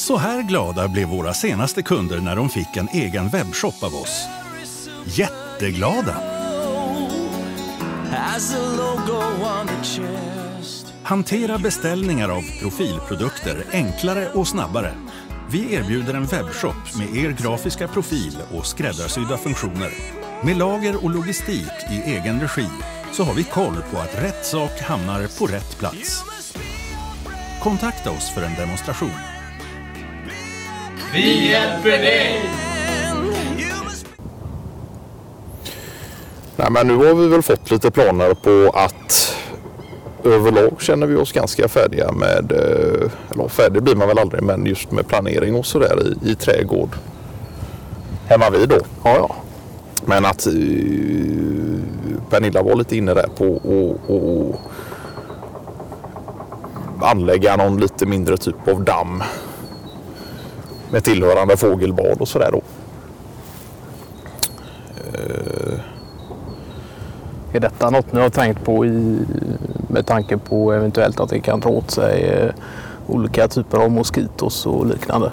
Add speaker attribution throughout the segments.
Speaker 1: Så här glada blev våra senaste kunder när de fick en egen webbshop av oss. Jätteglada! Hantera beställningar av profilprodukter enklare och snabbare. Vi erbjuder en webbshop med er grafiska profil och skräddarsydda funktioner. Med lager och logistik i egen regi så har vi koll på att rätt sak hamnar på rätt plats. Kontakta oss för en demonstration.
Speaker 2: Vi hjälper dig!
Speaker 3: Nej, men nu har vi väl fått lite planer på att överlag känner vi oss ganska färdiga med, eh, eller färdig blir man väl aldrig, men just med planering och sådär i, i trädgård. Hemma vid då. Ja, ja. Men att uh, Pernilla var lite inne där på att anlägga någon lite mindre typ av damm med tillhörande fågelbad och sådär då.
Speaker 4: Uh, är detta något ni har tänkt på i, med tanke på eventuellt att det kan dra åt sig eh, olika typer av moskitos och liknande?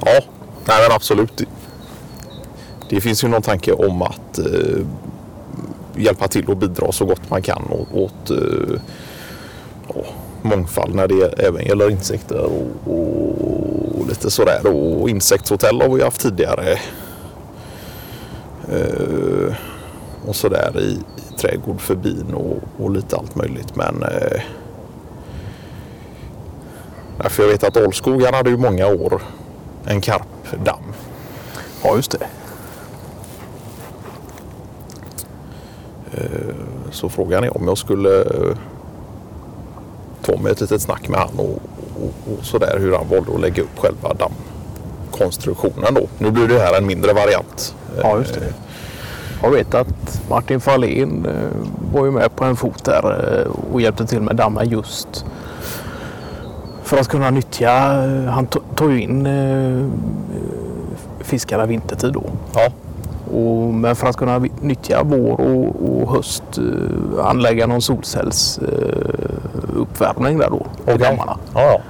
Speaker 3: Ja, nej men absolut. Det finns ju någon tanke om att eh, hjälpa till och bidra så gott man kan åt, åt eh, mångfald när det även gäller insekter och, och lite sådär. Och insektshotell har vi haft tidigare. Eh, och sådär i, trädgård för bin och, och lite allt möjligt. Men eh, för jag vet att Alskogen hade ju många år en karpdamm.
Speaker 4: Ja, just det.
Speaker 3: Eh, så frågan är om jag skulle eh, ta mig ett litet snack med han och, och, och sådär hur han valde att lägga upp själva dammkonstruktionen då. Nu blir det här en mindre variant.
Speaker 4: Ja, just det. Jag vet att Martin Fahlén eh, var ju med på en fot där eh, och hjälpte till med dammen just för att kunna nyttja. Eh, han tog ju in fiskarna vintertid då.
Speaker 3: Ja.
Speaker 4: Och, men för att kunna nyttja vår och, och höst anlägga någon solcellsuppvärmning där då
Speaker 3: okay. dammarna. Ja, ja.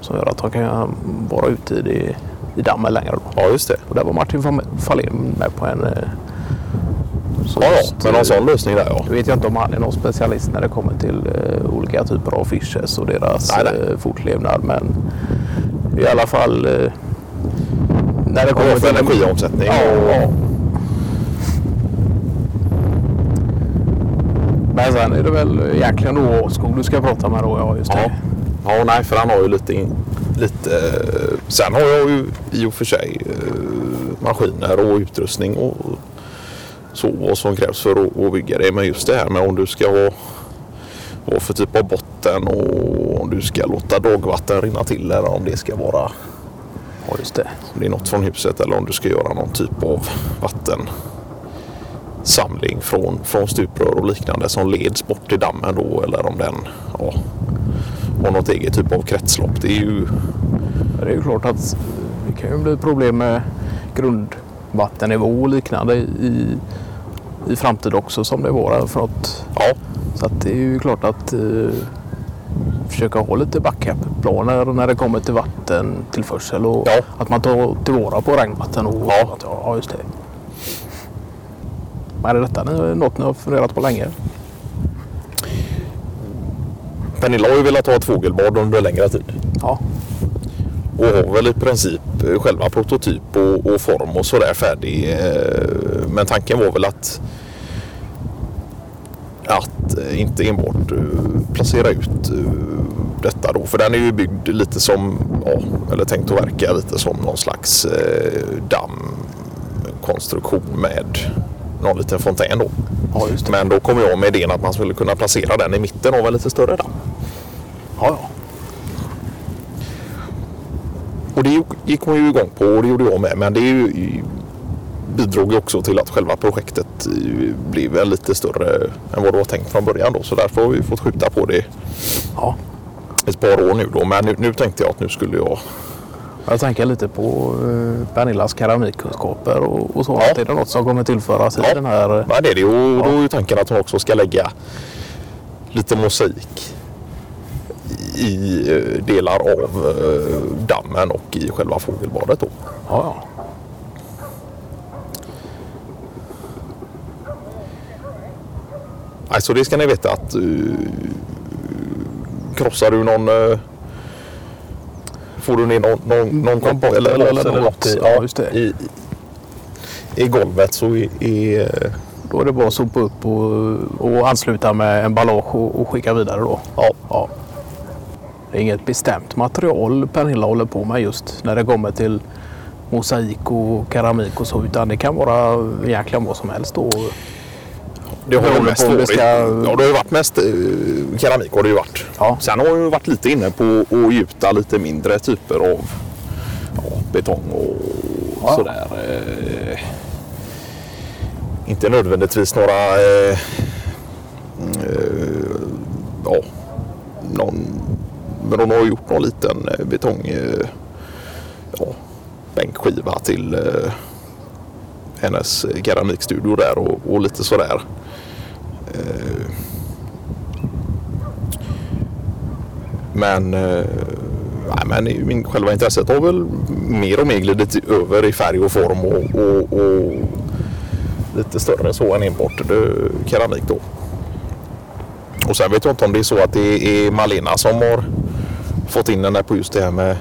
Speaker 4: Som gör att de kan vara ute i, det, i dammen längre. Då.
Speaker 3: Ja, just det.
Speaker 4: Och där var Martin Fahlén med på en
Speaker 3: så ja, ja, men någon sån lösning där ja.
Speaker 4: Nu vet jag inte om han är någon specialist när det kommer till uh, olika typer av fishes och deras nej, nej. Uh, fortlevnad. Men i alla fall uh,
Speaker 3: när det kommer till energiomsättning.
Speaker 4: Ja, ja. Men sen är det väl egentligen då Åskog du ska prata med då? Ja, just det.
Speaker 3: Ja. Ja, nej, för han har ju lite, in, lite... Sen har jag ju i och för sig maskiner och utrustning och så vad som krävs för att, att bygga det. Men just det här med om du ska ha vad för typ av botten och om du ska låta dagvatten rinna till eller om det ska vara
Speaker 4: Ja, just det.
Speaker 3: Om det är något från huset eller om du ska göra någon typ av vattensamling från, från stuprör och liknande som leds bort till dammen då eller om den ja, har något eget typ av kretslopp. Det är ju...
Speaker 4: Det är ju klart att det kan ju bli problem med grund vattennivå och liknande i, i framtiden också som det var för att,
Speaker 3: ja.
Speaker 4: Så att det är ju klart att eh, försöka ha lite backup-planer när det kommer till vattentillförsel och ja. att man tar tillvara på regnvatten. Och,
Speaker 3: ja.
Speaker 4: Att, ja, just det. Men är detta något ni har funderat på länge?
Speaker 3: Pernilla har ju velat ha ett fågelbad under längre tid.
Speaker 4: Ja
Speaker 3: och har väl i princip själva prototyp och, och form och sådär färdig. Eh, men tanken var väl att att inte enbart eh, placera ut eh, detta då. För den är ju byggd lite som, ja, eller tänkt att verka lite som någon slags dammkonstruktion med någon liten fontän då.
Speaker 4: Ja,
Speaker 3: Men då kom jag med idén att man skulle kunna placera den i mitten av en lite större damm.
Speaker 4: Ja, ja.
Speaker 3: Och det gick hon ju igång på och det gjorde jag med. Men det ju, bidrog ju också till att själva projektet blev lite större än vad det var tänkt från början. Då. Så därför har vi fått skjuta på det
Speaker 4: ja.
Speaker 3: ett par år nu. Då. Men nu, nu tänkte jag att nu skulle jag
Speaker 4: jag tänker lite på uh, Pernillas keramikkunskaper och, och så. Ja. Är det något som kommer tillföras i den här?
Speaker 3: Ja, det är det. Och ja. då är tanken att hon också ska lägga lite mosaik i eh, delar av eh, dammen och i själva fågelbadet. Då.
Speaker 4: Ja.
Speaker 3: Alltså det ska ni veta att uh, krossar du någon uh, Får du ner någon, någon, någon kopp eller,
Speaker 4: eller
Speaker 3: eller, eller
Speaker 4: något,
Speaker 3: i,
Speaker 4: ja, just det.
Speaker 3: i, i, golvet så är, är
Speaker 4: Då är det bara att sopa upp och, och ansluta med emballage och, och skicka vidare då.
Speaker 3: ja,
Speaker 4: Ja. Det är inget bestämt material Pernilla håller på med just när det kommer till mosaik och keramik och så utan det kan vara egentligen vad som helst. Då.
Speaker 3: det har ju mest
Speaker 4: det
Speaker 3: varit,
Speaker 4: ska-
Speaker 3: ja, det har ju varit mest uh, keramik har det ju varit.
Speaker 4: Ja.
Speaker 3: Sen har jag varit lite inne på att gjuta lite mindre typer av ja, betong och
Speaker 4: Ja.
Speaker 3: sådär. Eh, inte nödvändigtvis några eh, eh, ja, någon, men hon har gjort någon liten eh, betong eh, ja, bänkskiva till eh, hennes eh, keramikstudio där och, och lite sådär. Eh, men eh, nej, men min, själva intresset har väl mer och mer glidit över i färg och form och, och, och lite större så än enbart keramik då. Och sen vet jag inte om det är så att det är Malena som har fått in den där på just det här med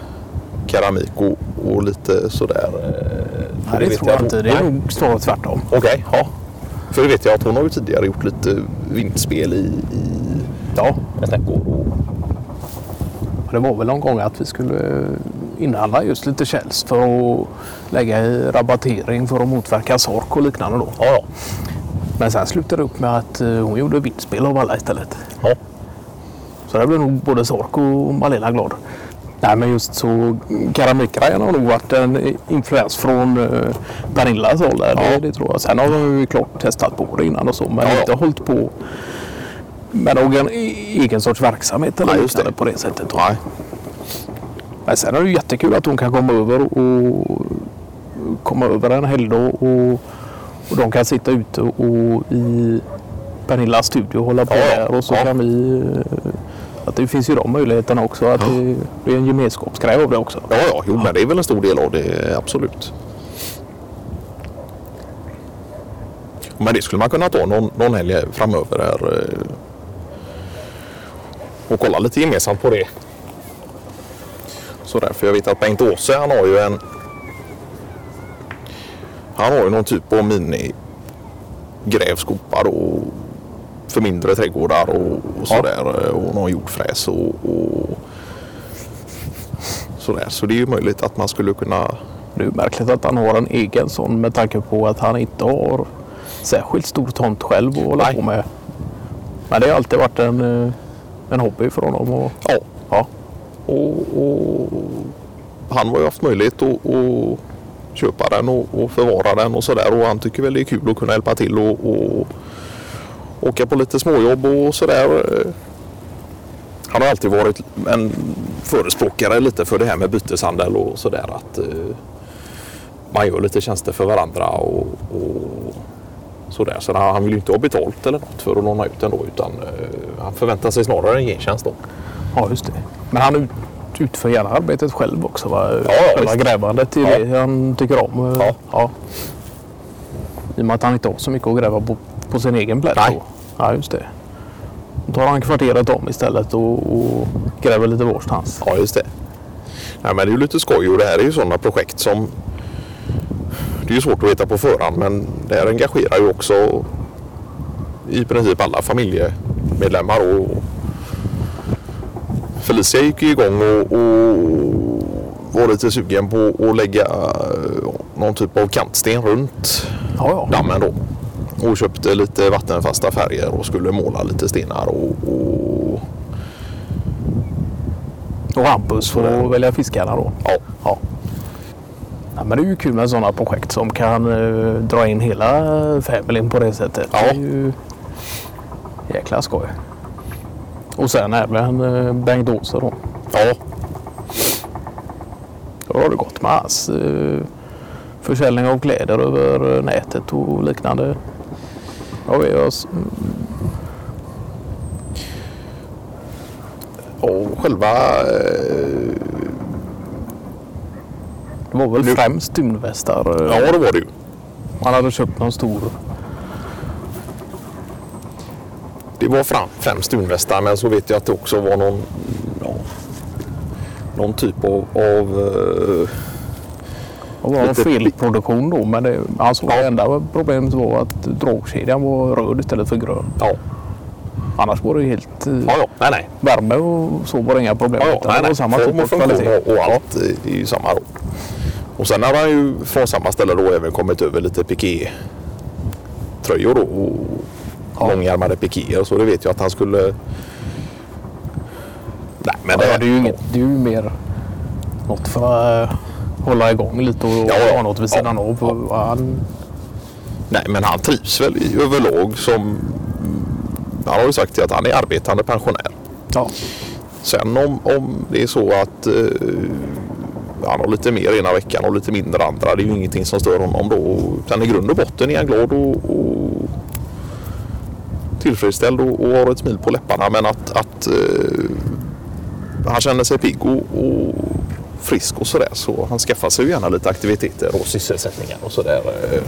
Speaker 3: keramik och, och lite sådär. eh,
Speaker 4: Nej, det
Speaker 3: vet
Speaker 4: tror jag inte. Det är nog snarare tvärtom.
Speaker 3: Okej, ja. För det vet jag att hon har ju tidigare gjort lite vindspel i, i
Speaker 4: Ja,
Speaker 3: snäckor. Och,
Speaker 4: det var väl någon gång att vi skulle inhandla just lite källs för att lägga i rabattering för att motverka sork och liknande då.
Speaker 3: ja, ja.
Speaker 4: Men sen slutade det upp med att eh, hon gjorde vindspel av alla istället.
Speaker 3: ja.
Speaker 4: Så det blev nog både Sork och Malena glad. Nej men just så keramikgrejen har nog varit en influens från eh, Pernillas håll där. Det,
Speaker 3: Ja.
Speaker 4: det tror jag. Sen har de ju klart testat på det innan och så men
Speaker 3: Ja,
Speaker 4: inte hållit på med någon e- egen sorts verksamhet eller
Speaker 3: Nej, just det.
Speaker 4: på det sättet.
Speaker 3: Nej.
Speaker 4: Men sen är det ju jättekul att hon kan komma över och komma över en helgdag och, och de kan sitta ute och i Pernillas studio och hålla på
Speaker 3: Ja,
Speaker 4: där och så
Speaker 3: Ja.
Speaker 4: kan vi eh, det finns ju de möjligheterna också. Att det, det är en gemenskapsgrej av det också.
Speaker 3: Ja, ja, jo, men det är väl en stor del av det, absolut. Men det skulle man kunna ta någon, någon helg framöver här. eh, Och kolla lite gemensamt på det. Så därför jag vet att Bengt Åse han har ju en Han har ju någon typ av mini grävskopa då för mindre trädgårdar och, och sådär. Och någon jordfräs och, och sådär. Så det är ju möjligt att man skulle kunna
Speaker 4: Det är märkligt att han har en egen sån med tanke på att han inte har särskilt stor tomt själv att hålla
Speaker 3: Nej.
Speaker 4: på med. Men det har alltid varit en, eh, en hobby för honom. Och,
Speaker 3: Ja.
Speaker 4: ja.
Speaker 3: Och, och han har ju haft möjlighet att, att köpa den och, och förvara den och sådär. Och han tycker väl det är kul att kunna hjälpa till och, och åka på lite småjobb och sådär. Han har alltid varit en förespråkare lite för det här med byteshandel och sådär. Att eh, man gör lite tjänster för varandra och, och sådär. Så han vill ju inte ha betalt eller något för att låna ut den då utan eh, han förväntar sig snarare en gentjänst då.
Speaker 4: Ja, just det. Men han ut, utför gärna arbetet själv också. Va?
Speaker 3: ja,
Speaker 4: Själva
Speaker 3: visst.
Speaker 4: grävandet är
Speaker 3: Ja.
Speaker 4: det han tycker om.
Speaker 3: Ja.
Speaker 4: Ja. I och med att han inte har så mycket att gräva på, på sin egen plätt.
Speaker 3: Nej.
Speaker 4: då. Ja, just det. Då tar han kvarteret om istället och, och gräver lite varstans.
Speaker 3: Ja, just det. Nej, men det är ju lite skoj och det här är ju sådana projekt som det är ju svårt att veta på förhand men det här engagerar ju också i princip alla familjemedlemmar. Och Felicia gick ju igång och, och var lite sugen på att lägga någon typ av kantsten runt
Speaker 4: Ja, ja.
Speaker 3: dammen då. Och köpte lite vattenfasta färger och skulle måla lite stenar och, och
Speaker 4: Och Hampus får
Speaker 3: Sådär.
Speaker 4: välja fiskarna då.
Speaker 3: ja,
Speaker 4: Ja. Ja, men det är ju kul med sådana projekt som kan eh, dra in hela familjen på det sättet.
Speaker 3: Ja.
Speaker 4: Det är ju jäkla skoj. Och sen även eh, Bengt Åse då.
Speaker 3: ja,
Speaker 4: Då har det gått med hans eh, försäljning av kläder över eh, nätet och liknande. Ja, vi har, s-
Speaker 3: Och själva... Eh,
Speaker 4: Det var väl
Speaker 3: Nu-
Speaker 4: främst dunvästar. eh,
Speaker 3: ja, det var det ju.
Speaker 4: Man hade köpt någon stor.
Speaker 3: Det var fram, främst dunvästar men så vet jag att det också var någon, ja, någon typ av, av eh,
Speaker 4: Det var en
Speaker 3: Lite-
Speaker 4: felproduktion då. Men det, alltså
Speaker 3: Ja.
Speaker 4: det enda problemet var att dragkedjan var röd istället för grön.
Speaker 3: ja,
Speaker 4: Annars var det helt eh,
Speaker 3: ja, ja, nej, nej.
Speaker 4: värme och så var det inga problem.
Speaker 3: Ja, ja, nej, nej.
Speaker 4: samma
Speaker 3: Form
Speaker 4: typ av
Speaker 3: och funktion och, och allt är ju samma då. Och sen har han ju från samma ställe då även kommit över lite piké-tröjor. Och långärmade pikéer. Så det vet jag att han skulle... Nej, men
Speaker 4: Ja, det, är ju inget, det är ju mer något för eh, hålla igång lite och
Speaker 3: Ja, ja.
Speaker 4: ha något vid sidan av. Och Han,
Speaker 3: Nej, men han trivs väl i överlag som... Han har ju sagt att han är arbetande pensionär.
Speaker 4: ja,
Speaker 3: Sen om, om det är så att eh, han har lite mer ena veckan och lite mindre andra. Det är ju ingenting som stör honom då. Utan i grund och botten är han glad och, och tillfredsställd och, och har ett smil på läpparna. Men att, att eh, han känner sig pigg och, och frisk och sådär. Så han skaffar sig ju gärna lite aktiviteter och sysselsättningar och sådär. Eh.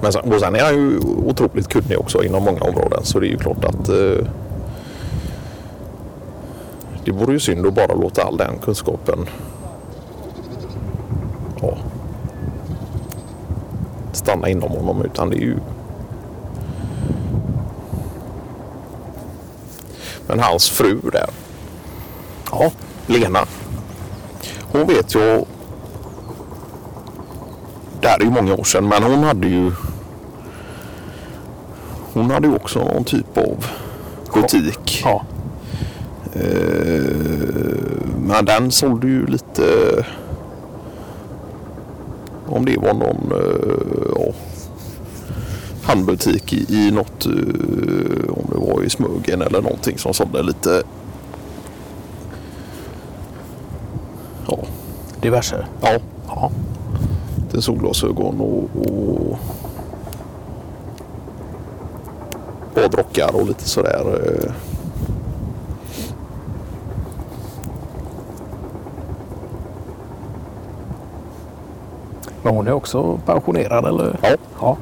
Speaker 3: Men sen, och sen är han ju otroligt kunnig också inom många områden. Så det är ju klart att eh, det vore ju synd att bara låta all den kunskapen ja, stanna inom honom. Utan det är ju... Men hans fru där,
Speaker 4: ja,
Speaker 3: Lena. Hon vet ju... Det här är ju många år sedan men hon hade ju... Hon hade ju också någon typ av butik.
Speaker 4: ja.
Speaker 3: Eh, Men den sålde ju lite... Om det var någon eh, ja, handbutik i, i något... eh, Om det var i Smögen eller någonting som sålde lite... Ja,
Speaker 4: diverse.
Speaker 3: ja
Speaker 4: Ja.
Speaker 3: lite solglasögon och, och badrockar och lite sådär. eh.
Speaker 4: Men hon är också pensionerad eller?
Speaker 3: Ja,
Speaker 4: Ja.